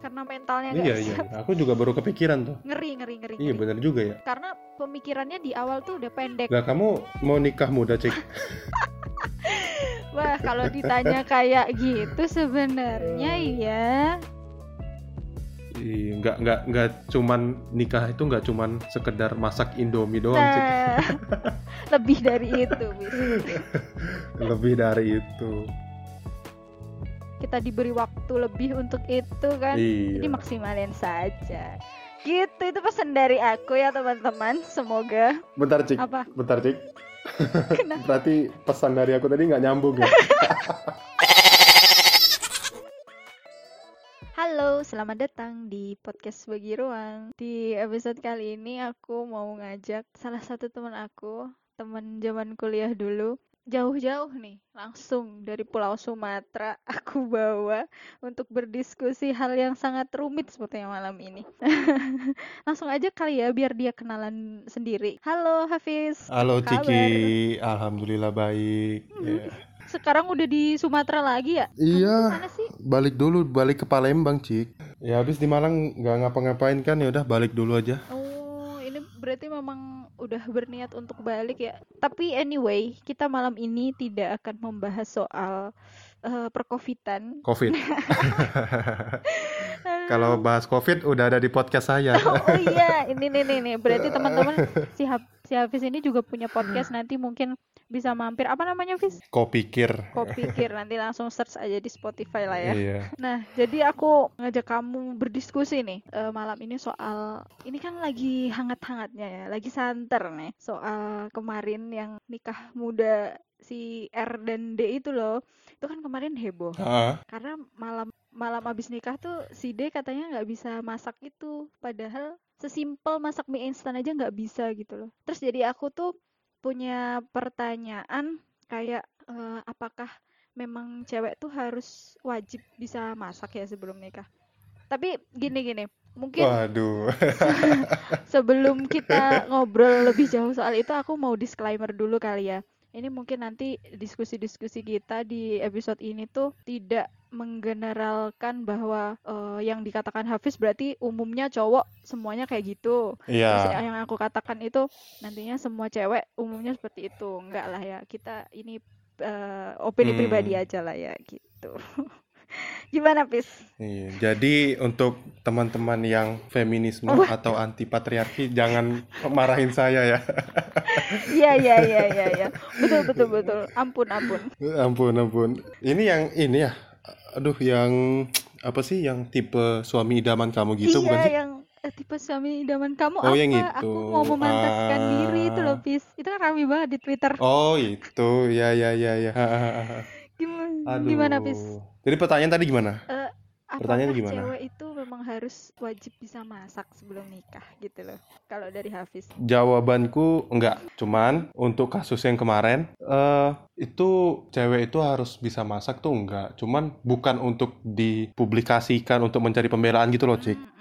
karena mentalnya Iya iya, siap. aku juga baru kepikiran tuh. Ngeri ngeri ngeri. Iya bener juga ya. Karena pemikirannya di awal tuh udah pendek. Gak kamu mau nikah muda cik? Wah kalau ditanya kayak gitu sebenarnya ya Iya, nggak nggak nggak cuman nikah itu nggak cuman sekedar masak indomie doang nah, lebih dari itu. Lebih dari itu. Kita diberi waktu lebih untuk itu kan. Jadi Iya. maksimalin saja. Gitu itu pesan dari aku ya teman-teman. Semoga Bentar cik, apa? bentar cik. Kenapa? Berarti pesan dari aku tadi nggak nyambung ya? Halo, selamat datang di podcast Bagi Ruang. Di episode kali ini aku mau ngajak salah satu teman aku, teman zaman kuliah dulu. Jauh-jauh nih, langsung dari Pulau Sumatera aku bawa untuk berdiskusi hal yang sangat rumit seperti yang malam ini. langsung aja kali ya biar dia kenalan sendiri. Halo Hafiz. Halo Kabar? Ciki, alhamdulillah baik. Hmm. Ya. Sekarang udah di Sumatera lagi ya? Iya, Mana sih? balik dulu, balik ke Palembang cik. Ya habis di Malang nggak ngapa-ngapain kan ya udah balik dulu aja. Oh, berarti memang udah berniat untuk balik ya. Tapi anyway, kita malam ini tidak akan membahas soal eh, perkovitan. Covid. Kalau bahas Covid udah ada di podcast saya. Oh, oh iya, ini nih nih nih. Berarti teman-teman si si Hafiz ini juga punya podcast nanti mungkin bisa mampir. Apa namanya, Hafiz? Kau pikir? Kok pikir nanti langsung search aja di Spotify lah ya. Iya. Nah, jadi aku ngajak kamu berdiskusi nih eh, malam ini soal ini kan lagi hangat-hangatnya ya, lagi santer nih soal kemarin yang nikah muda si R dan D itu loh. Itu kan kemarin heboh Ah, karena malam malam abis nikah tuh si D katanya nggak bisa masak itu, padahal sesimpel masak mie instan aja nggak bisa gitu loh. Terus jadi aku tuh punya pertanyaan kayak eh, apakah memang cewek tuh harus wajib bisa masak ya sebelum nikah. Tapi gini-gini, mungkin waduh. sebelum kita ngobrol lebih jauh soal itu, aku mau disclaimer dulu kali ya. Ini mungkin nanti diskusi-diskusi kita di episode ini tuh tidak menggeneralkan bahwa eh, yang dikatakan Hafiz berarti umumnya cowok semuanya kayak gitu. Iya. yang aku katakan itu nantinya semua cewek umumnya seperti itu. Enggak lah ya. Kita ini eh, opini Hmm. pribadi aja lah ya gitu. Gimana, Pis? Iya, Jadi untuk teman-teman yang feminisme Wah. atau anti patriarki jangan marahin saya ya. Iya, iya, iya, iya, iya. Betul, betul, betul. Ampun, ampun. ampun ampun. Ini yang ini ya. Aduh yang apa sih yang tipe suami idaman kamu gitu bukan iya, sih? yang eh, tipe suami idaman kamu Oh, apa? yang Aku itu. mau memantapkan diri itu loh, Ah. Pis. Itu kan rame banget di Twitter. Oh itu ya ya ya ya. Gimana, Aduh. gimana, Pis? Jadi pertanyaan tadi gimana? Eh, Pertanyaannya apakah gimana? cewek itu memang harus wajib bisa masak sebelum nikah gitu loh? Kalau dari Hafiz. Jawabanku enggak. Cuman untuk kasus yang kemarin eh itu cewek itu harus bisa masak tuh enggak. Cuman bukan untuk dipublikasikan untuk mencari pembelaan gitu loh, Cik. Mm,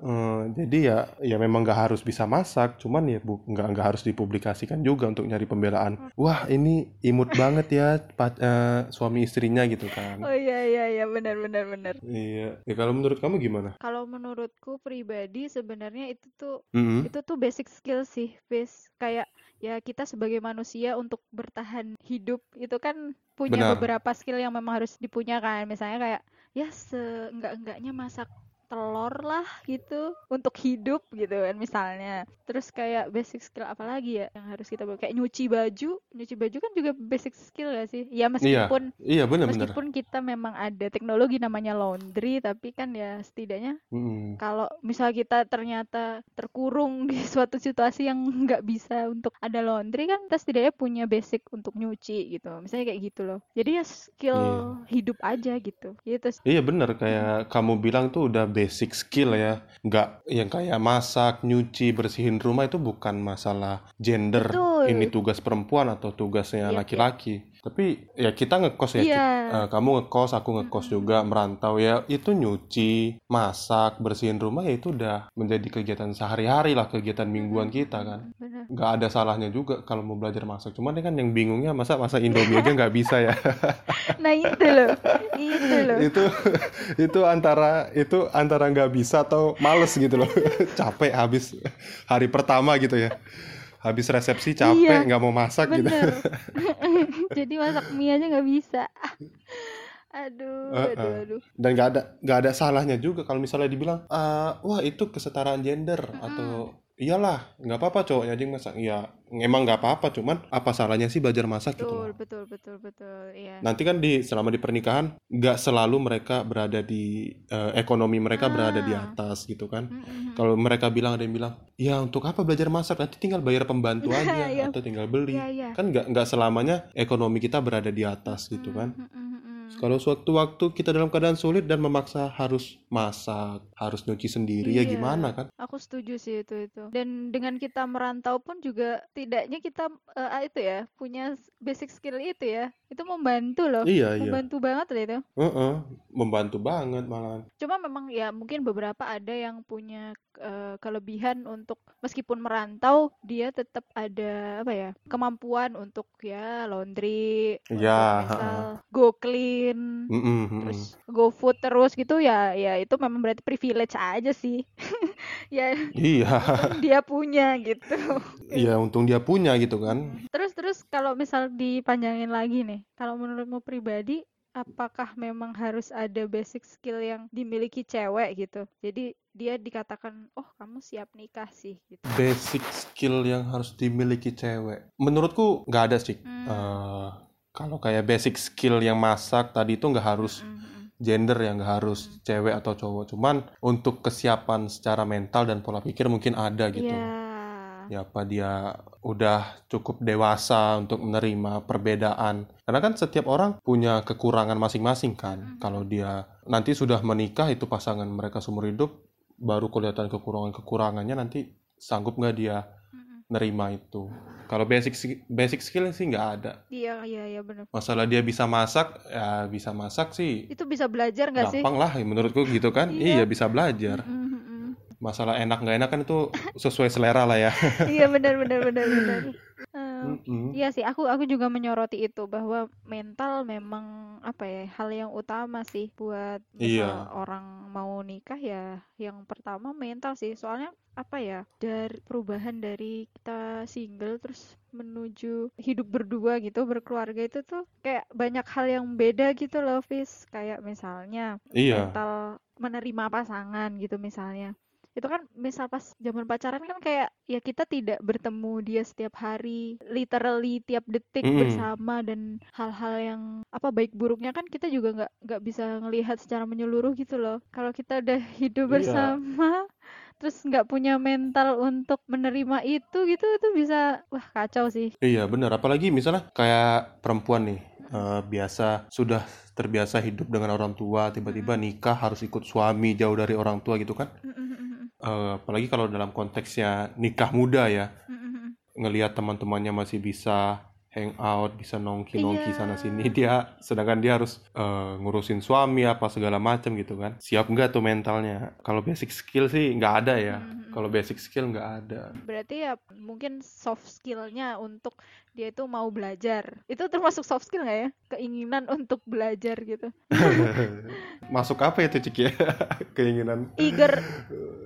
mm, mm. Eh, jadi ya ya memang nggak harus bisa masak, cuman ya bu, nggak nggak harus dipublikasikan juga untuk nyari pembelaan. Wah ini imut banget ya pa- eh, suami istrinya gitu kan. Oh iya iya iya benar benar benar. Iya. Ya kalau menurut kamu gimana? Kalau menurutku pribadi sebenarnya itu tuh Mm-mm. itu tuh basic skill sih, Fis. Kayak ya kita sebagai manusia untuk bertahan hidup itu kan punya Benar. beberapa skill yang memang harus dipunyakan. Misalnya kayak ya seenggak-enggaknya masak telur lah gitu untuk hidup gitu kan misalnya. Terus kayak basic skill apa lagi ya yang harus kita kayak nyuci baju, nyuci baju kan juga basic skill gak sih? Ya meskipun Iya benar-benar. meskipun kita memang ada teknologi namanya laundry tapi kan ya setidaknya Mm-mm. kalau misal kita ternyata terkurung di suatu situasi yang nggak bisa untuk ada laundry kan kita setidaknya punya basic untuk nyuci gitu misalnya kayak gitu loh jadi ya skill hidup aja gitu gitu. Iya benar kayak kamu bilang tuh udah basic skill ya. Nggak yang kayak masak, nyuci, bersihin rumah itu bukan masalah gender. betul ini tugas perempuan atau tugasnya Iya, laki-laki. Tapi ya kita ngekos ya, Cik. Iya. Eh, kamu ngekos, aku ngekos juga, merantau ya. Itu nyuci, masak, bersihin rumah ya itu udah menjadi kegiatan sehari-hari lah, kegiatan mingguan kita kan. Nggak ada salahnya juga kalau mau belajar masak. Cuman ini kan yang bingungnya masa masa Indomie aja nggak bisa ya. Nah itu loh, itu loh. itu itu antara itu antara nggak bisa atau males gitu loh. Capek habis hari pertama gitu ya. Habis resepsi capek Iya. nggak mau masak gitu. Bener. Jadi masak mie aja nggak bisa. Aduh, aduh, aduh. dan nggak ada nggak ada salahnya juga kalau misalnya dibilang "Ah, wah itu kesetaraan gender atau iyalah nggak apa-apa cowoknya aja yang masak ya emang nggak apa-apa cuman apa salahnya sih belajar masak gitu Betul, loh betul, betul, betul. Iya. nanti kan di selama di pernikahan nggak selalu mereka berada di eh, ekonomi mereka berada di Ah. atas gitu kan Mm-mm. kalau mereka bilang ada yang bilang ya untuk apa belajar masak nanti tinggal bayar pembantu aja Iya. atau tinggal beli Iya, iya. kan nggak nggak selamanya ekonomi kita berada di atas gitu kan Mm, kalau sewaktu-waktu kita dalam keadaan sulit dan memaksa harus masak, harus nyuci sendiri ya Iya. gimana kan? Aku setuju sih itu itu. Dan dengan kita merantau pun juga tidaknya kita ah, itu ya punya basic skill itu ya. Itu membantu loh. Iya iya, Membantu banget loh itu. Heeh, membantu banget malah. Cuma memang ya mungkin beberapa ada yang punya eh, kelebihan untuk meskipun merantau dia tetap ada apa ya kemampuan untuk ya laundry, Iya, misal go clean, Mm-mm, mm-mm. terus go food terus gitu ya ya itu memang berarti privilege aja sih. ya Iya, dia punya gitu. iya untung dia punya gitu kan. Terus terus kalau misal dipanjangin lagi nih, kalau menurutmu pribadi apakah memang harus ada basic skill yang dimiliki cewek gitu? Jadi dia dikatakan, "Oh, kamu siap nikah sih." gitu. Basic skill yang harus dimiliki cewek. Menurutku nggak ada sih. Hmm. Eh, kalau kayak basic skill yang masak tadi itu nggak harus Mm, mm, mm. gender yang nggak harus cewek atau cowok. Cuman untuk kesiapan secara mental dan pola pikir mungkin ada gitu. Iya. Ya apa dia udah cukup dewasa untuk menerima perbedaan karena kan setiap orang punya kekurangan masing-masing kan kalau dia nanti sudah menikah itu pasangan mereka seumur hidup baru kelihatan kekurangan-kekurangannya nanti sanggup nggak dia nerima itu kalau basic basic skill sih nggak ada Iya, iya, iya benar. masalah dia bisa masak ya bisa masak sih Itu bisa belajar nggak sih? gampang lah menurutku gitu kan Iya. iya bisa belajar Mm, mm, mm. Masalah enak nggak enak kan itu sesuai selera lah ya Iya, benar benar benar benar. Em, Mm-mm. Iya sih, aku aku juga menyoroti itu bahwa mental memang apa ya hal yang utama sih buat misal Iya. orang mau nikah ya yang pertama mental sih soalnya apa ya dari perubahan dari kita single terus menuju hidup berdua gitu berkeluarga itu tuh kayak banyak hal yang beda gitu loh Fis kayak misalnya iya mental menerima pasangan gitu misalnya itu kan misal pas zaman pacaran kan kayak ya kita tidak bertemu dia setiap hari literally tiap detik Mm-mm. bersama dan hal-hal yang apa baik buruknya kan kita juga nggak nggak bisa ngelihat secara menyeluruh gitu loh kalau kita udah hidup Iya. bersama terus nggak punya mental untuk menerima itu gitu itu bisa wah kacau sih Iya benar, apalagi misalnya kayak perempuan nih eh, biasa sudah terbiasa hidup dengan orang tua, tiba-tiba nikah harus ikut suami jauh dari orang tua gitu kan? Eh, apalagi kalau dalam konteksnya nikah muda ya, ngelihat teman-temannya masih bisa hangout, bisa nongki-nongki Iya. sana sini, dia sedangkan dia harus eh, ngurusin suami apa segala macam gitu kan? Siap nggak tuh mentalnya? Kalau basic skill sih nggak ada ya. Mhm. Kalau basic skill nggak ada. berarti ya mungkin soft skillnya untuk dia itu mau belajar. Itu termasuk soft skill nggak ya? Keinginan untuk belajar gitu. Masuk apa itu Cik ya? Keinginan. Eager.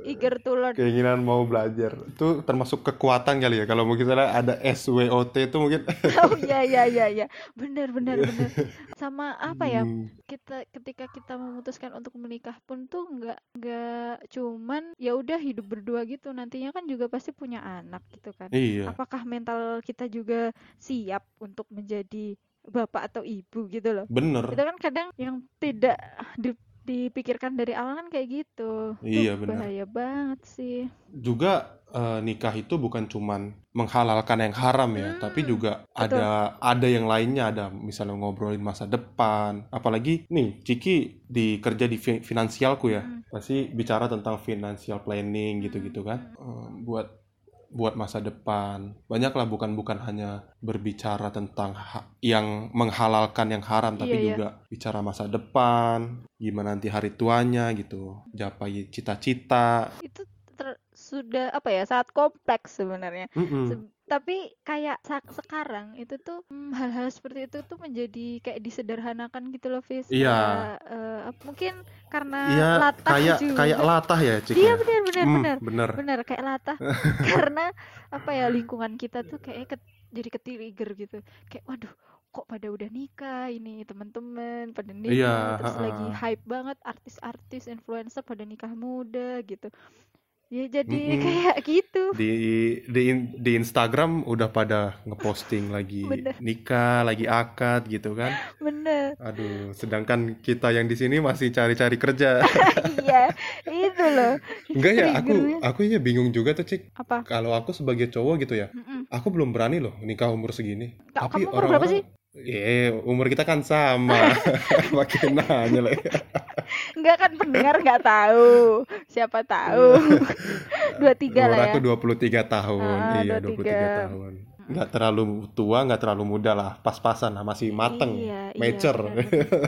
Eager to learn. Keinginan mau belajar. Itu termasuk kekuatan kali ya? Kalau mungkin ada SWOT itu mungkin. Oh iya iya iya iya. Benar benar benar. Sama apa ya? Hmm, kita ketika kita memutuskan untuk menikah pun tuh nggak nggak cuman ya udah hidup berdua gitu. Nantinya kan juga pasti punya anak gitu kan. Iya. Apakah mental kita juga siap untuk menjadi bapak atau ibu gitu loh. Bener. Itu kan kadang yang tidak di- dipikirkan dari awal kan kayak gitu. Itu Iya, benar. bahaya banget sih. Juga eh, nikah itu bukan cuman menghalalkan yang haram ya Hmm, tapi juga ada ada yang lainnya. Ada misalnya ngobrolin masa depan. Apalagi nih Ciki di kerja di fi- finansialku ya. Hmm. pasti bicara tentang financial planning gitu-gitu kan. Eh, buat buat masa depan. Banyaklah bukan bukan hanya berbicara tentang yang menghalalkan yang haram, tapi Iya, iya. juga bicara masa depan, gimana nanti hari tuanya gitu, gapai cita-cita. Itu ter- sudah apa ya sangat kompleks sebenarnya. Mm-mm. Se- tapi kayak sekarang itu tuh mm, hal-hal seperti itu tuh menjadi kayak disederhanakan gitu loh, Fis. Iya. Ap- mungkin karena Iya, latah kayak juga. kayak latah ya, Cik. Iya ya? benar benar Hmm, benar. bener. Benar kayak latah. Karena apa ya lingkungan kita tuh kayak ket- jadi ketrigger gitu. Kayak waduh, kok pada udah nikah ini teman-teman pada nikah Iya, terus lagi ha-ha. hype banget artis-artis influencer pada nikah muda gitu. Ya jadi Mm-mm. kayak gitu. Di di di Instagram udah pada ngeposting lagi Bener. nikah, lagi akad gitu kan. Bener. Aduh, sedangkan kita yang di sini masih cari-cari kerja. iya, itu loh. Enggak ya, aku Triggernya. aku ya bingung juga tuh, Cik. Apa? Kalau aku sebagai cowok gitu ya, Mm-mm. aku belum berani loh nikah umur segini. Ka- Tapi kamu umur berapa sih? Eh, umur kita kan sama. Makin nanya lah. Enggak kan pendengar nggak tahu. Siapa tahu. Dua tiga lah ya. aku 23 tahun. Ah, iya, 23. 23 tahun. Nggak terlalu tua, nggak terlalu muda lah. Pas-pasan lah, masih mateng. Iya, iya, mature. benar-benar.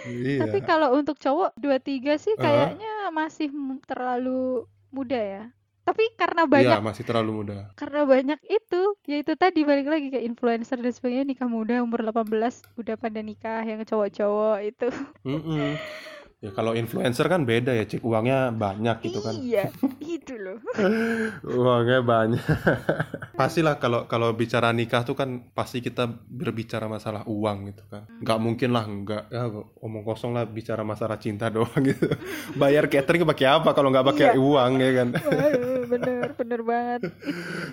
Iya. Tapi kalau untuk cowok 23 sih Heeh. kayaknya masih mu- terlalu muda ya. Tapi karena Iya, banyak masih terlalu muda. karena banyak itu, yaitu tadi balik lagi ke influencer dan sebagainya nikah muda umur 18 udah pada nikah yang cowok-cowok itu. Mm-mm. Ya kalau influencer kan beda ya, Cik. Uangnya banyak gitu kan. Iya, itu loh. Uangnya banyak. Pastilah kalau kalau bicara nikah tuh kan pasti kita berbicara masalah uang gitu kan. Nggak mungkin lah nggak ya omong kosong lah bicara masalah cinta doang gitu. Bayar catering pakai apa kalau nggak pakai Iya. uang ya kan? Waduh, bener, bener banget.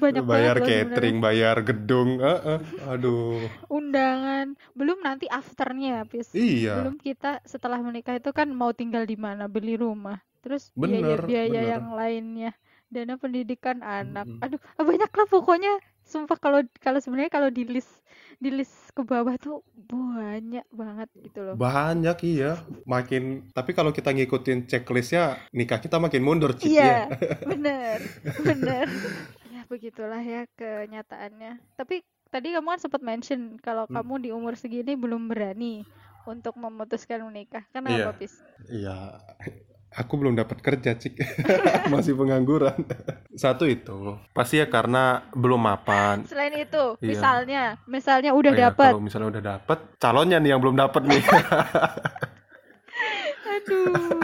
Banyak bayar banget catering, bayar gedung, eh, eh. aduh. Undangan, belum nanti afternya, Pis. Iya. Belum kita setelah menikah itu kan mau tinggal di mana, beli rumah, terus Bener, biaya-biaya bener. yang lainnya, dana pendidikan anak. Aduh, banyak lah pokoknya. Sumpah kalau kalau sebenarnya kalau di list di list ke bawah tuh banyak banget gitu loh. Banyak iya, makin. Tapi kalau kita ngikutin checklistnya, nikah kita makin mundur, Cik. Iya, ya. bener, bener. Ya begitulah ya kenyataannya. Tapi tadi kamu kan sempat mention kalau Hmm. kamu di umur segini belum berani untuk memutuskan menikah. Iya. Kenapa, Pis? Iya, aku belum dapat kerja, Cik. Masih pengangguran. Satu itu, pasti ya karena belum mapan. Selain itu, Iya. misalnya, misalnya udah Oh ya, dapat. Kalau misalnya udah dapat, calonnya nih yang belum dapat nih. Aduh.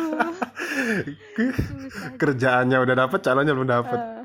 Kerjaannya udah dapat, calonnya belum dapat. Eh,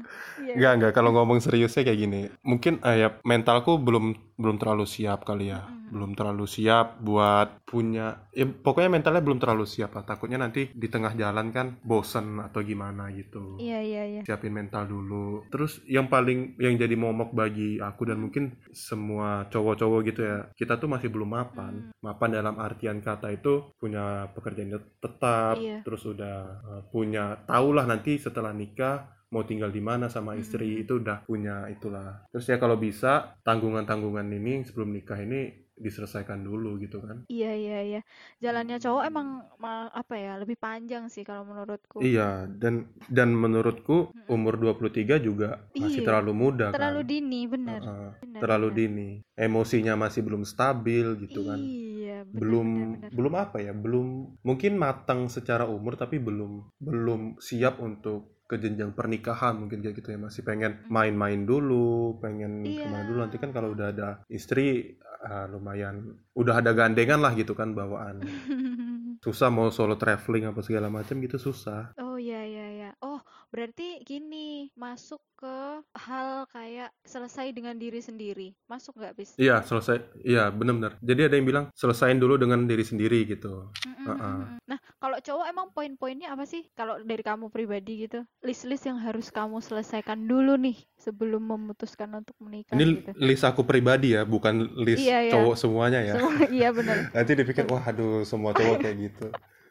iya. Enggak, enggak. Kalau ngomong seriusnya kayak gini, mungkin eh, ya mentalku belum belum terlalu siap kali ya. Mm-mm. Belum terlalu siap buat punya ya pokoknya mentalnya belum terlalu siap lah. Takutnya nanti di tengah jalan kan bosen atau gimana gitu. Iya, iya, iya. Siapin mental dulu. Terus yang paling yang jadi momok bagi aku dan mungkin semua cowok-cowok gitu ya, kita tuh masih belum mapan. Mapan dalam artian kata itu punya pekerjaan tetap, Iya. terus udah uh, punya tahulah nanti setelah nikah mau tinggal di mana sama istri Mm-mm. itu udah punya itulah. Terus ya kalau bisa tanggungan-tanggungan ini sebelum nikah ini diselesaikan dulu gitu kan. Iya, iya, iya. Jalannya cowok emang ma- apa ya, lebih panjang sih kalau menurutku. Iya, dan dan menurutku Mm-mm. umur 23 juga masih Iya. terlalu muda Terlalu kan. dini, bener. Heeh, Bener, terlalu bener. dini. Emosinya masih belum stabil gitu kan. Iya, bener, belum bener, bener. belum apa ya? Belum mungkin matang secara umur tapi belum belum siap untuk ke jenjang pernikahan mungkin kayak gitu ya masih pengen main-main dulu pengen Iya. ke mana dulu. Nanti kan kalau udah ada istri ah, lumayan udah ada gandengan lah gitu kan bawaan. Susah mau solo traveling apa segala macam gitu susah. Oh iya iya iya. Oh, berarti gini, masuk ke hal kayak selesai dengan diri sendiri. Masuk nggak, Bis? iya selesai iya benar-benar jadi ada yang bilang selesain dulu dengan diri sendiri gitu Mm-mm, Heeh. mm-mm. Nah, kalau cowok emang poin-poinnya apa sih? Kalau dari kamu pribadi gitu, list-list yang harus kamu selesaikan dulu nih sebelum memutuskan untuk menikah ini gitu. list aku pribadi ya bukan list Iya, iya. cowok semuanya ya Semua iya benar. nanti dipikir wah aduh semua cowok kayak gitu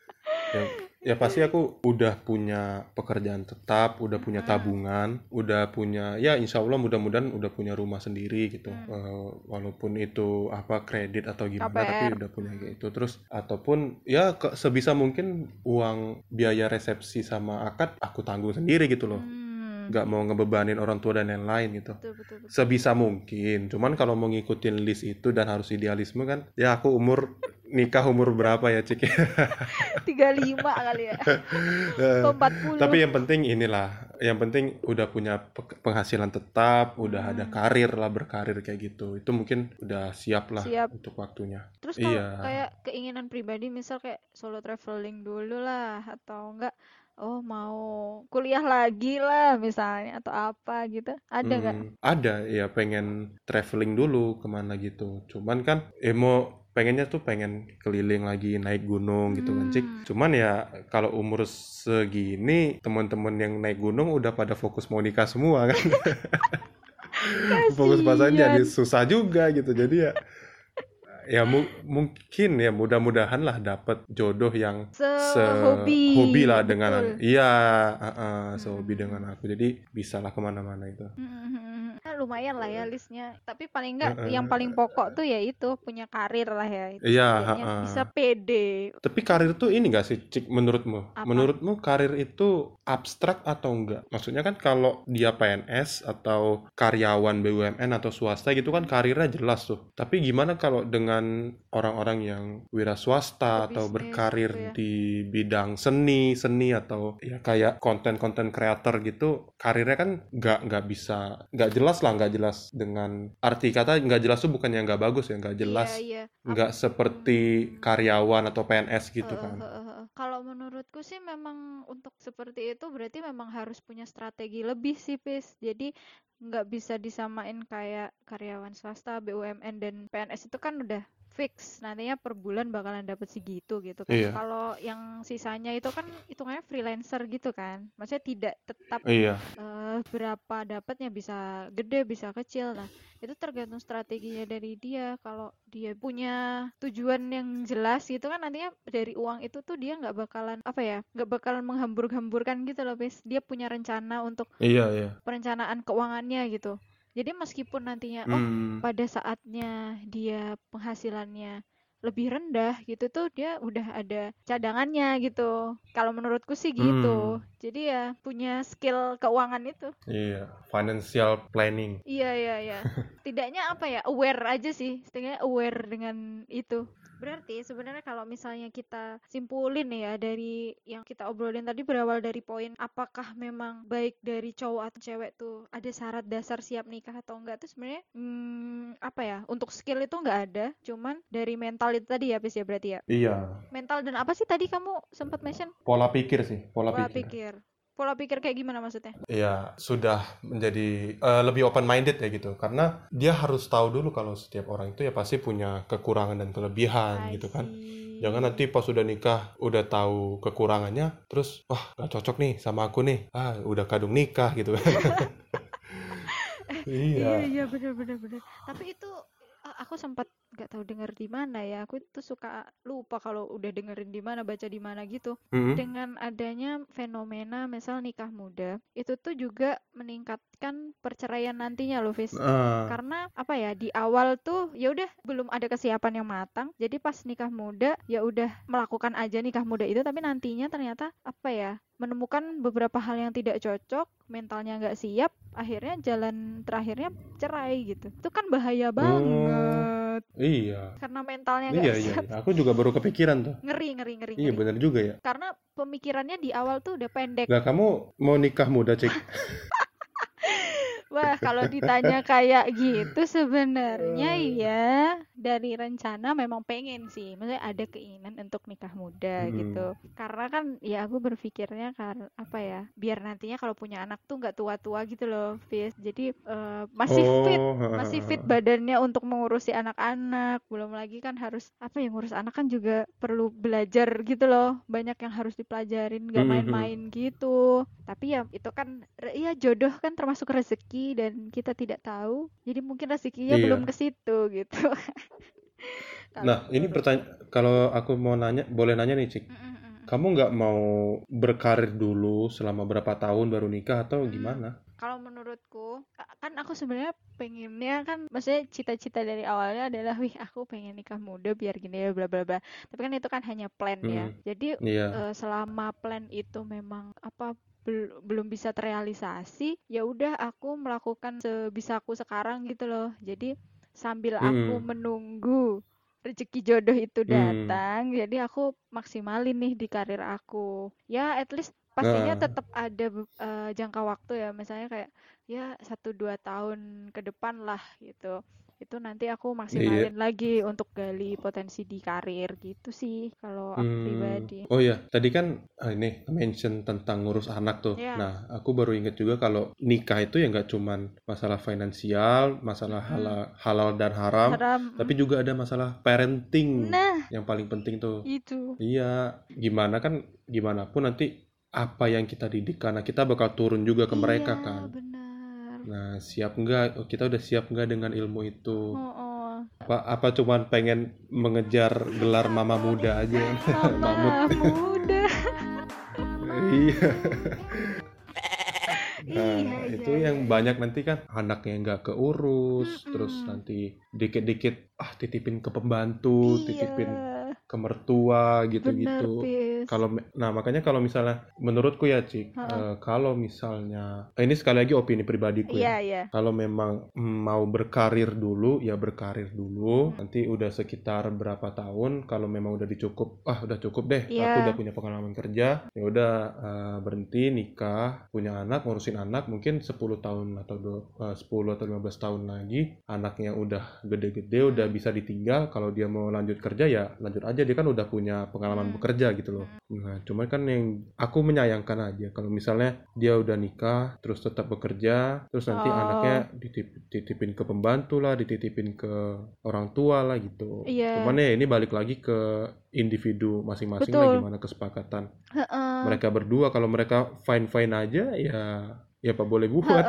ya, ya pasti aku udah punya pekerjaan tetap udah punya Hmm. tabungan udah punya ya insya Allah mudah-mudahan udah punya rumah sendiri gitu Hmm. Eh, walaupun itu apa kredit atau gimana tapi udah punya kayak itu terus ataupun ya ke- sebisa mungkin uang biaya resepsi sama akad aku tanggung sendiri gitu loh Hmm. Nggak mau ngebebanin orang tua dan lain-lain gitu. Betul betul betul. Sebisa mungkin. Cuman kalau mau ngikutin list itu dan harus idealisme kan ya aku umur nikah umur berapa ya cik? 35 kali ya. Eh, atau 40 tapi yang penting inilah yang penting udah punya pe- penghasilan tetap udah ada Hmm. karir lah berkarir kayak gitu. Itu mungkin udah siap lah Siap. untuk waktunya. Terus kalau Iya. kayak keinginan pribadi misal kayak solo traveling dulu lah atau enggak oh mau kuliah lagi lah misalnya atau apa gitu. Ada nggak? Hmm, ada ya pengen traveling dulu ke mana gitu cuman kan eh mau pengennya tuh pengen keliling lagi naik gunung gitu kan cik Hmm. cuman ya kalau umur segini teman-teman yang naik gunung udah pada fokus mau nikah semua kan fokus pasangan jadi susah juga gitu jadi ya ya mu- mungkin ya mudah-mudahan lah dapat jodoh yang Sehobi. sehobi lah dengan iya uh-uh, sehobi Hmm. dengan aku jadi bisa lah ke mana-mana itu Hmm, lumayan lah ya listnya. Tapi paling enggak Heeh. yang paling pokok tuh ya itu punya karir lah ya. Itu Iya, heeh. bisa pede. Tapi karir tuh ini gak sih, Cik, menurutmu? Apa? Menurutmu karir itu abstrak atau enggak? Maksudnya kan kalau dia PNS atau karyawan BUMN atau swasta gitu kan karirnya jelas tuh. Tapi gimana kalau dengan orang-orang yang wira swasta atau Pebisnis berkarir gitu ya. di bidang seni, seni atau ya kayak konten-konten kreator gitu, karirnya kan nggak nggak bisa, nggak jelas lah, nggak jelas dengan arti kata nggak jelas tuh bukannya nggak bagus ya, nggak jelas Iya, iya. nggak seperti karyawan atau PNS gitu Heeh, kan. heeh, heeh. Kalau menurutku sih memang untuk seperti itu berarti memang harus punya strategi lebih sih, Pis. Jadi nggak bisa disamain kayak karyawan swasta, BUMN dan PNS itu kan udah fix nantinya per bulan bakalan dapat segitu gitu kan. Iya. Kalau yang sisanya itu kan hitungannya freelancer gitu kan. Maksudnya tidak tetap Iya, eh, berapa dapatnya bisa gede bisa kecil nah itu tergantung strateginya dari dia kalau dia punya tujuan yang jelas gitu kan nantinya dari uang itu tuh dia nggak bakalan apa ya nggak bakalan menghambur-hamburkan gitu loh bis dia punya rencana untuk iya, iya. perencanaan keuangannya gitu jadi meskipun nantinya oh Hmm, pada saatnya dia penghasilannya lebih rendah gitu tuh dia udah ada cadangannya gitu kalau menurutku sih gitu Hmm. jadi ya punya skill keuangan itu iya. Financial planning. iya iya iya tidaknya apa ya aware aja sih setidaknya aware dengan itu berarti sebenarnya kalau misalnya kita simpulin ya dari yang kita obrolin tadi berawal dari poin apakah memang baik dari cowok atau cewek tuh ada syarat dasar siap nikah atau enggak tuh sebenarnya hmm, apa ya untuk skill itu nggak ada. Cuman dari mental itu tadi ya Pis ya berarti ya? Iya, mental dan apa sih tadi kamu sempat mention? Pola pikir sih, pola, pola pikir. pikir pola pikir kayak gimana maksudnya Iya, sudah menjadi eh, lebih open minded ya gitu. Karena dia harus tahu dulu kalau setiap orang itu ya pasti punya kekurangan dan kelebihan I gitu kan. see. Jangan nanti pas udah nikah udah tahu kekurangannya, terus wah gak cocok nih sama aku nih. Ah, udah kadung nikah gitu kan. Iya iya. iya bener bener bener. Tapi itu eh, aku sempat nggak tahu denger di mana ya. Aku itu suka lupa kalau udah dengerin di mana, baca di mana gitu. Mm-mm. Dengan adanya fenomena misal nikah muda, itu tuh juga meningkatkan perceraian nantinya loh, Fis. Ah, Karena apa ya di awal tuh ya udah belum ada kesiapan yang matang. Jadi pas nikah muda ya udah melakukan aja nikah muda itu tapi nantinya ternyata apa ya menemukan beberapa hal yang tidak cocok, mentalnya nggak siap, akhirnya jalan terakhirnya cerai gitu. Itu kan bahaya banget. Iya. Karena mentalnya nggak Iya, iya, siap. iya. Aku juga baru kepikiran tuh. Ngeri, ngeri, ngeri, Iya, ngeri. bener juga ya. Karena pemikirannya di awal tuh udah pendek. Lah kamu mau nikah muda, Cik? Wah, kalau ditanya kayak gitu sebenarnya ya dari rencana memang pengen sih. Maksudnya ada keinginan untuk nikah muda Hmm. gitu. Karena kan ya aku berpikirnya kan apa ya, biar nantinya kalau punya anak tuh nggak tua-tua gitu loh, Fis. Jadi eh, masih fit, Oh, masih fit badannya untuk mengurusi anak-anak. Belum lagi kan harus apa ya ngurus anak kan juga perlu belajar gitu loh. Banyak yang harus dipelajarin, nggak Mhm. main-main gitu. Tapi ya itu kan ya jodoh kan termasuk rezeki dan kita tidak tahu. Jadi mungkin rezekinya Iya. belum ke situ gitu. Nah, ini menurutku. pertanyaan kalau aku mau nanya, boleh nanya nih, Cik. Mm, mm. Kamu nggak mau berkarir dulu selama berapa tahun baru nikah atau gimana? Kalau menurutku, ka- kan aku aku sebenarnya pengennya kan maksudnya cita-cita dari awalnya adalah wih aku pengen nikah muda biar gini ya bla bla bla. Tapi kan itu kan hanya plan ya. Hmm, jadi iya. eh, selama plan itu memang apa bel- belum bisa terrealisasi ya udah aku melakukan sebisaku sekarang gitu loh. Jadi sambil aku Hmm, menunggu rezeki jodoh itu hmm. datang jadi aku maksimalin nih di karir aku. Ya at least pastinya Nah, tetap ada eh, jangka waktu ya misalnya kayak ya satu dua tahun ke depan lah gitu itu nanti aku iya. maksimalin lagi untuk gali potensi di karir gitu sih kalau aku Hmm. pribadi Oh ya, tadi kan ah, ini mention tentang ngurus anak tuh. ya Nah, aku baru inget juga kalau nikah itu ya nggak cuman masalah finansial, masalah Mm-mm. halal, halal dan haram, haram tapi juga ada masalah parenting nah yang paling penting tuh. itu Iya, gimana kan, gimana pun nanti apa yang kita didik karena kita bakal turun juga ke mereka iya kan. benar Nah, siap nggak? Oh, Kita udah siap nggak dengan ilmu itu? oh, oh. Apa, apa cuman pengen mengejar gelar mama muda aja? mama muda Iya. Nah, iya itu iya yang iya banyak nanti kan anaknya nggak keurus, terus Mm-mm. nanti dikit-dikit ah titipin ke pembantu, iya titipin ke mertua gitu-gitu. Kalau nah makanya kalau misalnya menurutku ya Cik, Heeh. eh, kalau misalnya eh, ini sekali lagi opini pribadiku iya ya. iya Kalau memang mm, mau berkarir dulu, ya berkarir dulu. Hmm. Nanti udah sekitar berapa tahun, kalau memang udah dicukup, ah udah cukup deh, aku iya udah punya pengalaman kerja, ya udah eh, berhenti nikah, punya anak, ngurusin anak, mungkin 10 tahun atau eh, 10 atau 15 tahun lagi, anaknya udah gede-gede, udah Hmm. bisa ditinggal. Kalau dia mau lanjut kerja ya lanjut aja, dia kan udah punya pengalaman Hmm. bekerja gitu loh. Hmm. Nah, cuman kan yang aku menyayangkan aja kalau misalnya dia udah nikah terus tetap bekerja, terus nanti oh anaknya ditip- dititipin ke pembantu lah, dititipin ke orang tua lah gitu. iya Cuman ya ini balik lagi ke individu masing-masing lah gimana kesepakatan Heeh. mereka berdua. Kalau mereka fine-fine aja ya ya apa boleh buat.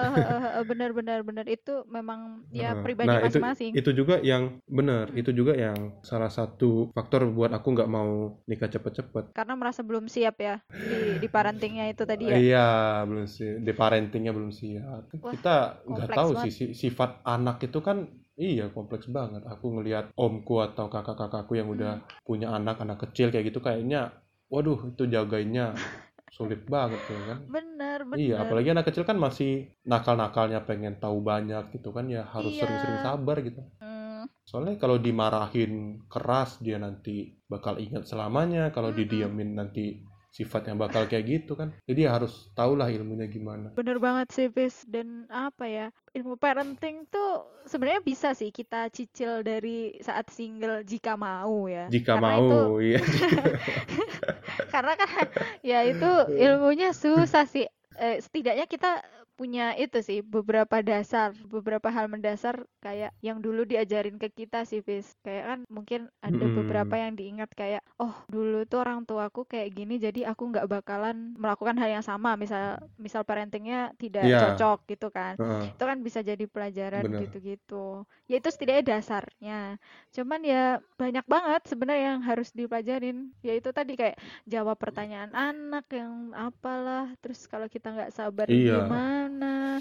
Benar benar benar itu memang ya Nah, pribadi nah, itu masing-masing itu juga yang benar, Hmm. itu juga yang salah satu faktor buat aku nggak mau nikah cepet-cepet. karena merasa belum siap ya di di parentingnya itu tadi ya Iya, belum sih. Di parentingnya belum siap. wah Kita nggak tahu banget sih si- sifat anak itu kan iya kompleks banget. Aku ngelihat omku atau kakak-kakakku yang Hmm. udah punya anak anak kecil kayak gitu kayaknya, waduh itu jagainnya sulit banget ya kan. benar Iya, benar apalagi anak kecil kan masih nakal-nakalnya pengen tahu banyak gitu kan ya harus iya sering-sering sabar gitu. Hmm, Soalnya kalau dimarahin keras dia nanti bakal ingat selamanya, kalau mm-mm. didiemin nanti sifatnya bakal kayak gitu kan. Jadi ya harus tahulah ilmunya gimana. Bener banget sih, Bis. Dan apa ya, ilmu parenting tuh sebenarnya bisa sih kita cicil dari saat single jika mau ya. Jika Karena itu, mau, iya. karena kan ya itu ilmunya susah sih. Eh, setidaknya kita punya itu sih beberapa dasar, beberapa hal mendasar kayak yang dulu diajarin ke kita sih, Bis. Kayak kan mungkin ada beberapa Mm-mm. yang diingat kayak, oh dulu tuh orang tuaku kayak gini, jadi aku nggak bakalan melakukan hal yang sama. Misal, misal parentingnya tidak Iya, cocok gitu kan. heeh, Itu kan bisa jadi pelajaran bener. gitu-gitu. Ya itu setidaknya dasarnya. Cuman ya banyak banget sebenarnya yang harus dipelajarin. Ya itu tadi kayak jawab pertanyaan anak yang apalah. Terus kalau kita nggak sabar Iya. gimana?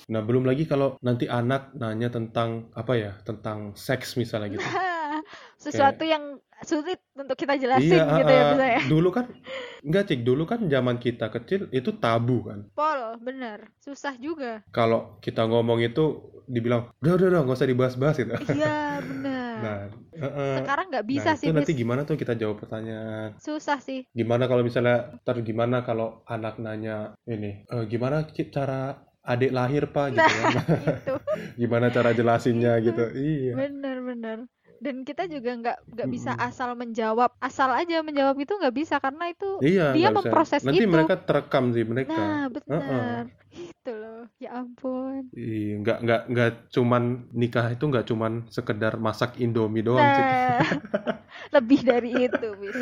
Nah, belum lagi kalau nanti anak nanya tentang apa ya, tentang seks misalnya gitu. Nah, Kayak sesuatu yang sulit untuk kita Iya, jelasin gitu ya heeh. misalnya. Dulu kan enggak cik, dulu kan zaman kita kecil itu tabu kan. Pol, bener. Susah juga. Kalau kita ngomong itu dibilang, udah udah udah nggak usah dibahas-bahas gitu. Iya, bener. Nah, heeh. Sekarang nggak Nah bisa itu sih, nanti Bis. gimana tuh kita jawab pertanyaan. Susah sih. Gimana kalau misalnya, ntar gimana kalau anak nanya ini, "Eh, gimana cara adik lahir pak gitu Nah, kan? itu. Gimana cara jelasinnya Itu. gitu? Iya. Bener-bener. Dan kita juga nggak nggak bisa asal menjawab, asal aja menjawab itu nggak bisa karena itu Iya, dia nggak bisa. memproses Nanti itu. mereka terekam sih mereka. Nah, Heeh. bener. Itu loh. Ya ampun. Iya, nggak nggak nggak cuman nikah itu nggak cuman sekedar masak Indomie doang sih. Nah, lebih dari itu, Bis.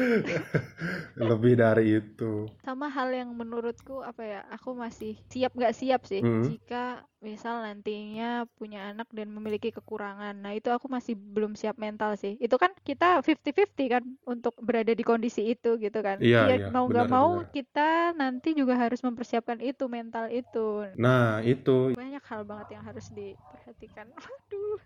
Lebih dari itu. Sama hal yang menurutku apa ya, aku masih siap nggak siap sih Mm. jika misal nantinya punya anak dan memiliki kekurangan. Nah, itu aku masih belum siap mental sih. Itu kan kita 50-50 kan untuk berada di kondisi itu gitu kan. Iya, Ya iya, mau nggak mau benar. kita nanti juga harus mempersiapkan itu mental itu. Nah, itu. banyak hal banget yang harus diperhatikan waduh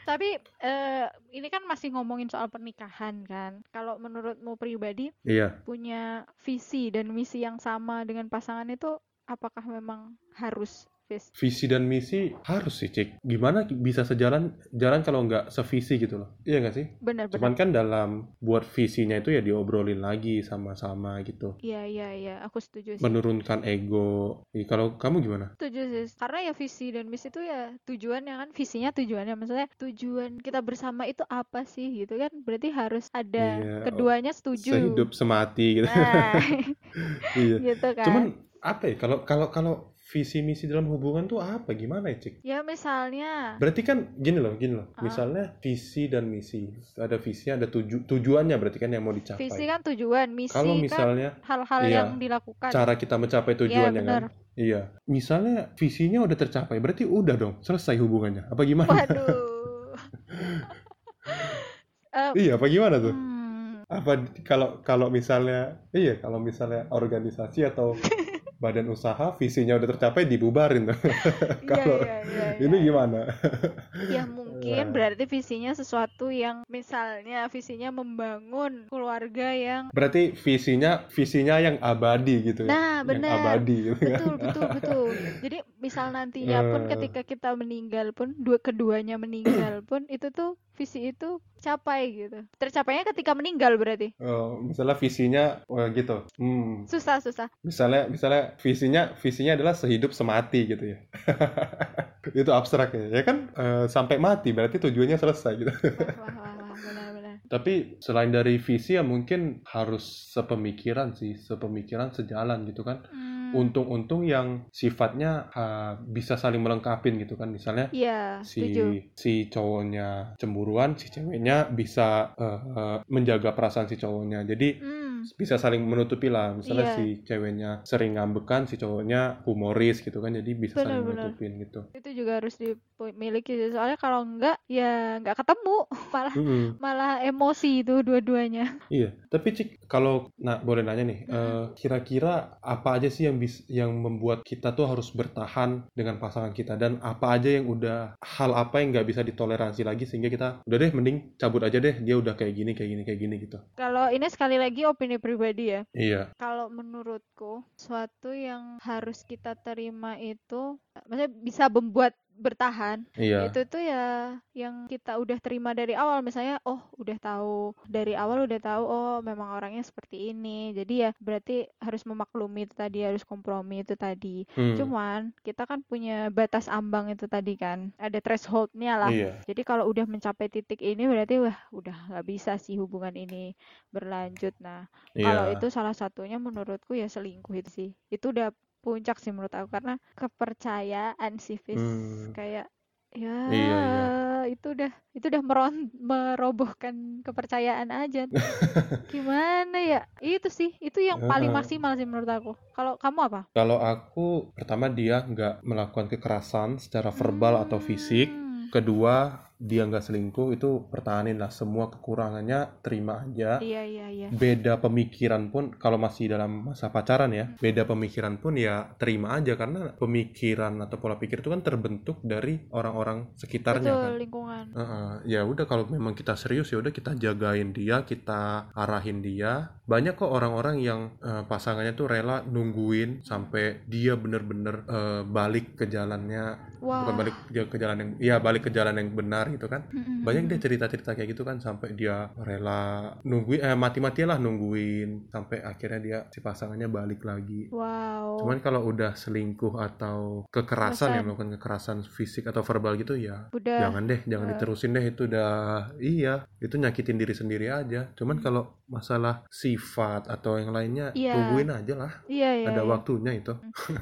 tapi eh, ini kan masih ngomongin soal pernikahan kan kalau menurutmu pribadi Iya. punya visi dan misi yang sama dengan pasangan itu apakah memang harus Fis? Visi dan misi harus sih, Cik. Gimana bisa sejalan jalan kalau nggak sevisi gitu loh. Iya nggak sih? benar-benar Cuman kan dalam buat visinya itu ya diobrolin lagi sama-sama gitu. iya iya iya aku setuju sih Menurunkan ego. Ih, kalau kamu gimana? setuju sih karena ya visi dan misi itu ya tujuannya kan visinya tujuannya maksudnya tujuan kita bersama itu apa sih gitu kan berarti harus ada Iya, keduanya setuju Sehidup semati gitu. nah Iya. gitu kan Cuman apa ya? Kalau kalau kalau visi misi dalam hubungan tuh apa? Gimana ya, Cik? ya misalnya Berarti kan gini loh, gini loh. Ah. Misalnya visi dan misi. Ada visinya, ada tuju tujuannya berarti kan yang mau dicapai. visi kan tujuan misi Kalau kan misalnya hal-hal iya, yang dilakukan cara kita mencapai tujuannya benar. kan. Iya. Misalnya visinya udah tercapai, berarti udah dong, selesai hubungannya. Apa gimana? waduh Eh, Iya, apa gimana tuh? hmm, Apa kalau kalau misalnya iya, kalau misalnya organisasi atau badan usaha visinya udah tercapai dibubarin tuh. iya Kalau iya iya ini iya. gimana? ya mungkin Nah. berarti visinya sesuatu yang misalnya visinya membangun keluarga yang Berarti visinya visinya yang abadi gitu ya. nah Yang benar abadi gitu kan. betul betul betul jadi misal nantinya pun Eh. ketika kita meninggal pun dua keduanya meninggal pun itu tuh visi itu capai gitu tercapainya ketika meninggal berarti Oh, misalnya visinya oh, gitu. Hmm. susah susah Misalnya misalnya visinya visinya adalah sehidup semati gitu ya. itu abstrak ya. Ya kan eh, sampai mati berarti tujuannya selesai gitu. wah wah wah, wah benar-benar Tapi selain dari visi ya mungkin harus sepemikiran sih, sepemikiran sejalan gitu kan. Hmm, Untung-untung yang sifatnya ah, bisa saling melengkapin gitu kan. Misalnya iya si setuju si cowoknya cemburuan, si ceweknya bisa eh, eh, menjaga perasaan si cowoknya. Jadi hmm, bisa saling menutupi lah. Misalnya Iya. si ceweknya sering ngambekan, si cowoknya humoris gitu kan. Jadi bisa saling Benar-benar. menutupin gitu. itu juga harus dimiliki soalnya kalau enggak ya nggak ketemu malah malah emosi itu dua-duanya Iya, tapi Cik, kalau nah boleh nanya nih, eh, kira-kira apa aja sih yang bis, yang membuat kita tuh harus bertahan dengan pasangan kita dan apa aja yang udah hal apa yang nggak bisa ditoleransi lagi sehingga kita udah deh mending cabut aja deh dia udah kayak gini kayak gini kayak gini gitu. kalau ini sekali lagi opini pribadi ya. Iya, Kalau menurutku, suatu yang harus kita terima itu, maksudnya bisa membuat bertahan, iya, itu tuh ya yang kita udah terima dari awal. Misalnya, oh udah tahu dari awal udah tahu, oh memang orangnya seperti ini. Jadi ya berarti harus memaklumi itu tadi, harus kompromi itu tadi. Hmm, Cuman kita kan punya batas ambang itu tadi kan, ada thresholdnya lah. iya, Jadi kalau udah mencapai titik ini berarti wah udah nggak bisa sih hubungan ini berlanjut. Nah, kalau iya, itu salah satunya menurutku ya selingkuh itu sih. Itu udah puncak sih menurut aku karena kepercayaan sih Fis. Hmm. kayak ya Iya, iya. itu udah itu udah meron- merobohkan kepercayaan aja. Gimana ya? Itu sih, itu yang paling maksimal sih menurut aku. Kalau kamu apa? Kalau aku pertama dia nggak melakukan kekerasan secara verbal atau fisik. Hmm. Kedua dia nggak selingkuh itu pertahanin lah semua kekurangannya terima aja. Iya iya iya. beda pemikiran pun kalau masih dalam masa pacaran ya Hmm. beda pemikiran pun ya terima aja karena pemikiran atau pola pikir itu kan terbentuk dari orang-orang sekitarnya Betul kan lingkungan. Heeh. ya udah kalau memang kita serius ya udah kita jagain dia kita arahin dia banyak kok orang-orang yang eh, pasangannya tuh rela nungguin sampai dia bener-bener eh, balik ke jalannya Wah. bukan balik ke jalan yang ya balik ke jalan yang benar gitu kan Mm-mm. banyak deh cerita-cerita kayak gitu kan sampai dia rela nungguin eh mati-matian lah nungguin sampai akhirnya dia si pasangannya balik lagi Wow. cuman kalau udah selingkuh atau kekerasan Kekerasan. yang melakukan kekerasan fisik atau verbal gitu ya Udah. jangan deh jangan eh. diterusin deh itu udah iya itu nyakitin diri sendiri aja cuman Hmm. kalau masalah sifat atau yang lainnya Iya. tungguin aja lah Iya iya. ada iya. waktunya itu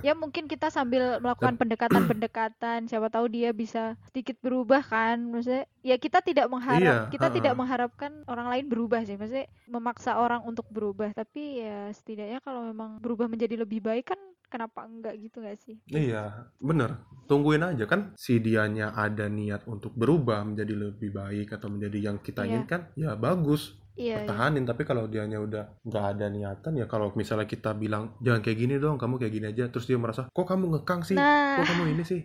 ya mungkin kita sambil melakukan pendekatan-pendekatan siapa tahu dia bisa sedikit berubah kan maksudnya ya kita tidak mengharap Iya, kita tidak ha-ha. mengharapkan orang lain berubah sih maksudnya memaksa orang untuk berubah tapi ya setidaknya kalau memang berubah menjadi lebih baik kan kenapa enggak gitu nggak sih Iya, bener. Tungguin aja kan si dianya ada niat untuk berubah menjadi lebih baik atau menjadi yang kita Iya. inginkan, ya bagus. iya, iya. pertahanin tapi kalau dianya udah nggak ada niatan ya kalau misalnya kita bilang jangan kayak gini dong kamu kayak gini aja terus dia merasa kok kamu ngekang sih nah kok kamu ini sih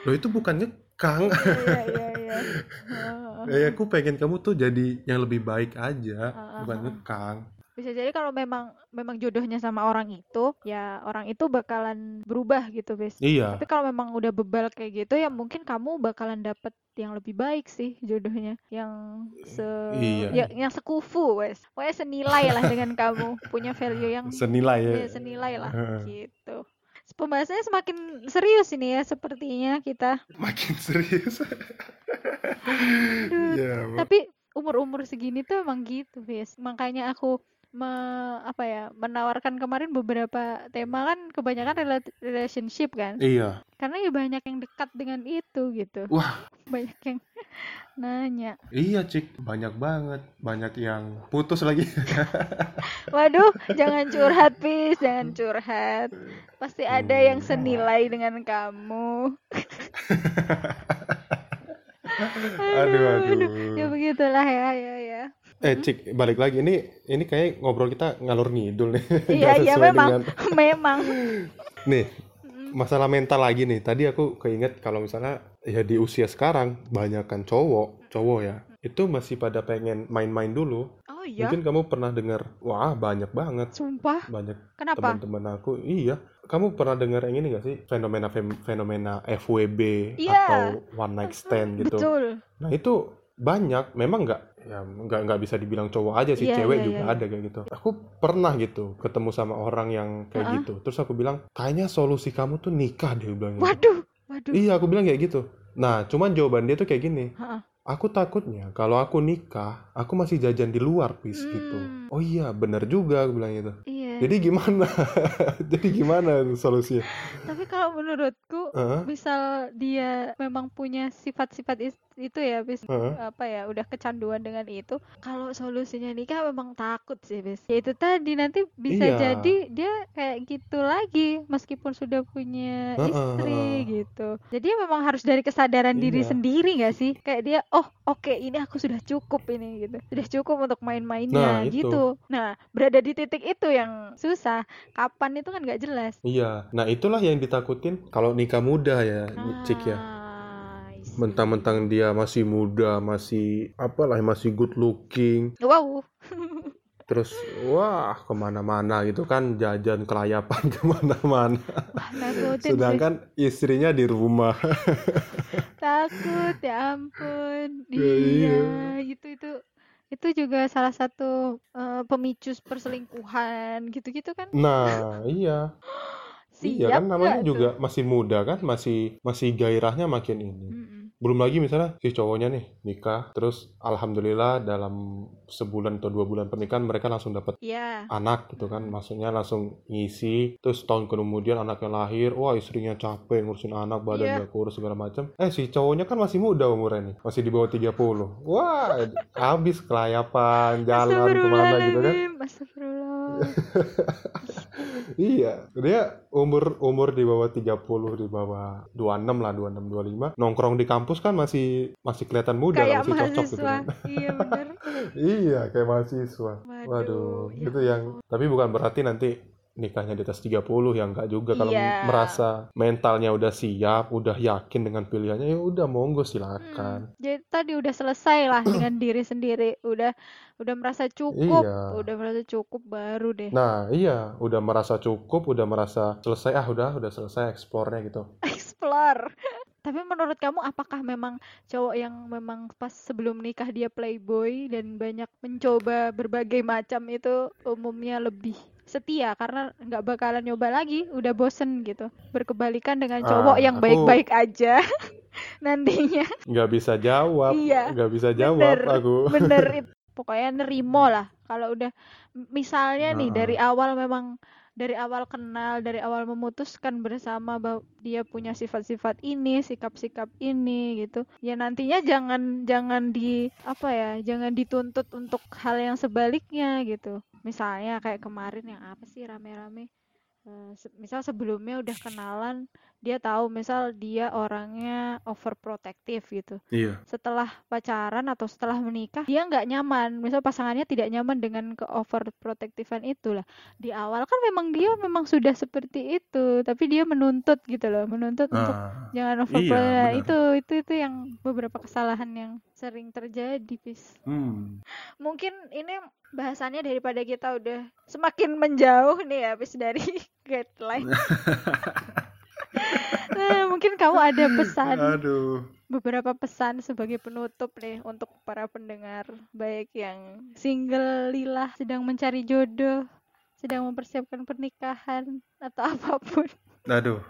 loh itu bukan ngekang iya iya iya. Eh, aku pengen kamu tuh jadi yang lebih baik aja Ah, bukan ngekang. Bisa jadi kalau memang memang jodohnya sama orang itu ya orang itu bakalan berubah gitu bes. Iya. Tapi kalau memang udah bebal kayak gitu ya mungkin kamu bakalan dapet yang lebih baik sih jodohnya. Yang se Iya. ya- yang sekufu wes. Pokoknya senilai lah dengan kamu. Punya value yang senilai ya. Ya, senilai lah gitu pembahasannya semakin serius ini ya sepertinya kita. Makin serius. Aduh, ya tapi umur-umur segini tuh emang gitu Bes makanya aku me- apa ya menawarkan kemarin beberapa tema kan kebanyakan rela- relationship kan? Iya. Karena ya banyak yang dekat dengan itu gitu. Wah. banyak yang nanya. Iya cik. Banyak banget. Banyak yang putus lagi. Waduh jangan curhat bis jangan curhat. Pasti ada yang senilai dengan kamu. Aduh. aduh. Ya begitulah ya ya ya eh cik balik lagi. Ini ini kayak ngobrol kita ngalur ngidul nih. Iya iya memang. dengan- memang. Nih Mm, masalah mental lagi nih. Tadi aku keinget kalau misalnya ya di usia sekarang banyakkan cowok cowok ya itu masih pada pengen main-main dulu. Oh iya? Mungkin kamu pernah dengar wah banyak banget. Sumpah? Banyak kenapa? teman-teman aku. Iya. Kamu pernah dengar yang ini gak sih? Fenomena fenomena FWB Iya. atau one night stand gitu. Betul. Nah itu banyak. Memang nggak ya nggak nggak bisa dibilang cowok aja sih Iya, cewek iya, juga iya. ada kayak gitu. Aku pernah gitu ketemu sama orang yang kayak Heeh. gitu. Terus aku bilang kayaknya solusi kamu tuh nikah dia bilang gitu. waduh waduh. Iya aku bilang kayak gitu. Nah cuman jawaban dia tuh kayak gini. Ha-ha. aku takutnya kalau aku nikah aku masih jajan di luar pis gitu. Hmm. oh iya bener juga aku bilang gitu. Iya. Jadi gimana? Jadi gimana solusinya? Tapi kalau menurutku Heeh, misal dia memang punya sifat-sifat is- itu ya bis heeh. apa ya udah kecanduan dengan itu kalau solusinya nikah memang takut sih bis ya itu tadi nanti bisa Iya. jadi dia kayak gitu lagi meskipun sudah punya Heeh, istri heeh. gitu jadi ya memang harus dari kesadaran diri Iya. sendiri gak sih kayak dia oh oke ini aku sudah cukup ini gitu sudah cukup untuk main-mainnya Nah, itu. gitu nah berada di titik itu yang susah kapan itu kan nggak jelas Iya, nah itulah yang ditakutin kalau nikah muda ya, Cik ya. Mentang-mentang dia masih muda, masih apalah, masih good looking, wow terus wah ke mana-mana gitu kan, jajan kelayapan ke mana-mana. Wah, nakutin sih. Sedangkan istrinya di rumah. takut ya ampun Ya, iya iya. itu itu itu juga salah satu eh, pemicu perselingkuhan gitu-gitu kan Nah, iya. Iya siap kan namanya juga tuh? masih muda kan, masih masih gairahnya makin ini. Mm-mm. Belum lagi misalnya si cowoknya nih nikah, terus alhamdulillah dalam sebulan atau dua bulan pernikahan mereka langsung dapat Iya. anak gitu kan. Maksudnya langsung ngisi terus tahun kemudian anaknya lahir wah istrinya capek ngurusin anak badan gak kurus segala macam eh si cowoknya kan masih muda umurnya nih masih di bawah 30 wah habis kelayapan jalan ke mana gitu kan. Iya dia umur umur di bawah 30 di bawah 26 lah 26 25 nongkrong di kampus kan masih masih kelihatan muda kayak masih cocok gitu mahasiswa. kan. Iya bener. Iya kayak mahasiswa. Waduh, Waduh, ya itu yang tapi bukan berarti nanti nikahnya di atas 30 ya enggak juga kalau Iya. merasa mentalnya udah siap, udah yakin dengan pilihannya ya udah monggo silakan. Hmm, jadi tadi udah selesai lah dengan diri sendiri udah udah merasa cukup Iya. udah merasa cukup baru deh Nah, iya, udah merasa cukup, udah merasa selesai ah udah udah selesai eksplornya gitu. explore. Tapi menurut kamu apakah memang cowok yang memang pas sebelum nikah dia playboy dan banyak mencoba berbagai macam itu umumnya lebih setia karena nggak bakalan nyoba lagi, udah bosen gitu. Berkebalikan dengan cowok Ah, yang aku- baik-baik aja nantinya. Nggak bisa jawab, Iya, nggak bisa jawab bener. aku. Bener itu. Pokoknya nerimo lah kalau udah misalnya nih Nah. dari awal memang dari awal kenal, dari awal memutuskan bersama bahwa dia punya sifat-sifat ini, sikap-sikap ini gitu. Ya nantinya jangan jangan di apa ya, jangan dituntut untuk hal yang sebaliknya gitu. Misalnya kayak kemarin yang apa sih rame-rame Eh, se- misal sebelumnya udah kenalan, dia tahu misal dia orangnya overprotective gitu. Iya. Setelah pacaran atau setelah menikah, dia nggak nyaman. Misal pasangannya tidak nyaman dengan ke overprotectivan itu lah. Di awal kan memang dia memang sudah seperti itu, tapi dia menuntut gitu loh, menuntut untuk Ah, jangan iya, overprotective. Benar. itu itu itu yang beberapa kesalahan yang sering terjadi, Pis. Hmm. Mungkin ini bahasannya daripada kita udah semakin menjauh nih ya habis dari guideline. Nah, mungkin kamu ada pesan, Aduh. beberapa pesan sebagai penutup nih untuk para pendengar, baik yang single lila, sedang mencari jodoh, sedang mempersiapkan pernikahan atau apa pun. Aduh.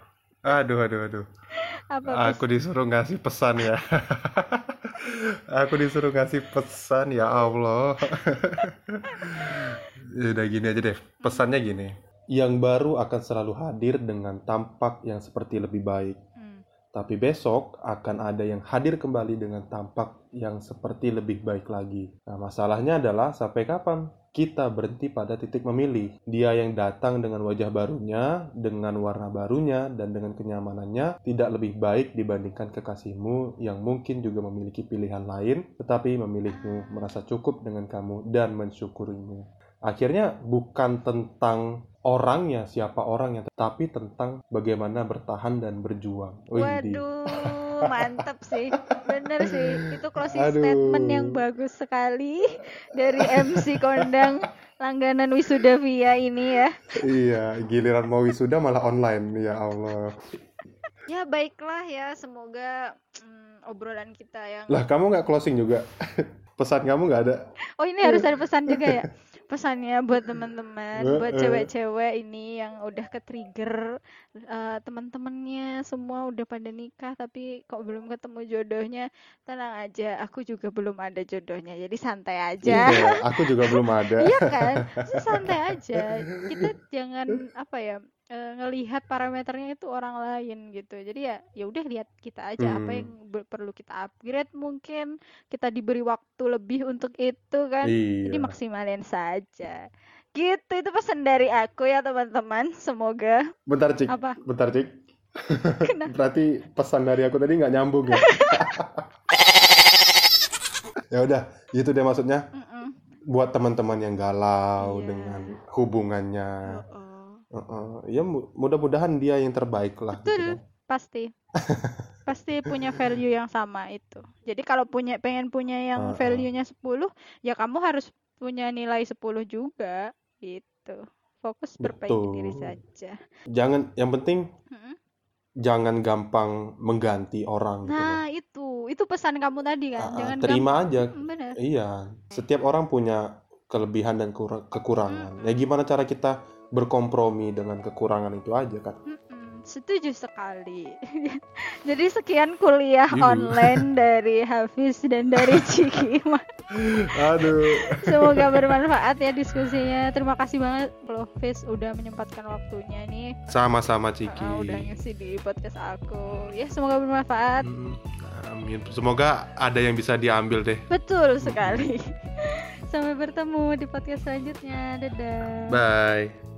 Aduh, aduh, aduh. Apa Aku disuruh ngasih pesan ya. Aku disuruh ngasih pesan ya Allah. Udah gini aja deh. Pesannya gini. Yang baru akan selalu hadir dengan tampak yang seperti lebih baik. Hmm, Tapi besok akan ada yang hadir kembali dengan tampak yang seperti lebih baik lagi. Nah, masalahnya adalah sampai kapan kita berhenti pada titik memilih. Dia yang datang dengan wajah barunya, dengan warna barunya, dan dengan kenyamanannya tidak lebih baik dibandingkan kekasihmu yang mungkin juga memiliki pilihan lain, tetapi memilihmu merasa cukup dengan kamu dan mensyukurimu. Akhirnya bukan tentang orangnya, siapa orangnya, tetapi tentang bagaimana bertahan dan berjuang. Waduh, mantep sih. Bener sih. Itu closing Aduh. statement yang bagus sekali dari MC Kondang langganan Wisuda Via ini ya. Iya, giliran mau wisuda malah online. Ya Allah. Ya baiklah ya, semoga mm, obrolan kita yang Lah, kamu nggak closing juga? Pesan kamu nggak ada? Oh ini harus ada pesan juga ya. Pesannya buat teman-teman, buat cewek-cewek ini yang udah ke-trigger eh, teman-temannya semua udah pada nikah tapi kok belum ketemu jodohnya. Tenang aja, aku juga belum ada jodohnya. Jadi santai aja. Iya, aku juga belum ada. Iya kan? Santai aja. Kita jangan apa ya? Eh, ngelihat parameternya itu orang lain gitu. Jadi ya ya udah lihat kita aja apa Hmm. yang ber- perlu kita upgrade mungkin kita diberi waktu lebih untuk itu kan. Jadi Iya. maksimalin saja. Gitu itu pesan dari aku ya teman-teman. Semoga Bentar, Cik. apa? Bentar, Cik. Kenapa? Berarti pesan dari aku tadi nggak nyambung ya? ya udah, gitu deh maksudnya. Mm-mm. Buat teman-teman yang galau Iya. dengan hubungannya. Oh, oh. Heeh. Ya mu- mudah-mudahan dia yang terbaik lah gitu Betul. kan. Pasti. Pasti punya value yang sama itu. Jadi kalau punya pengen punya yang Heeh. value-nya 10, ya kamu harus punya nilai 10 juga gitu. Fokus perbaiki diri saja. Jangan yang penting Mm-mm. jangan gampang mengganti orang gitu. Nah, itu. Itu pesan kamu tadi kan. Ah, Jangan terima aja. gampang- Bener. Iya, setiap orang punya kelebihan dan kura- kekurangan. Ya gimana cara kita berkompromi dengan kekurangan itu aja kan? Setuju sekali. Jadi sekian kuliah Gitu. online dari Hafiz dan dari Ciki. Aduh. Semoga bermanfaat ya diskusinya. Terima kasih banget loh Hafiz udah menyempatkan waktunya nih. Sama-sama Uh, Ciki. udah ngisi di podcast aku. Ya semoga bermanfaat. Amin. Semoga ada yang bisa diambil deh. Betul sekali. Sampai bertemu di podcast selanjutnya. Dadah. Bye.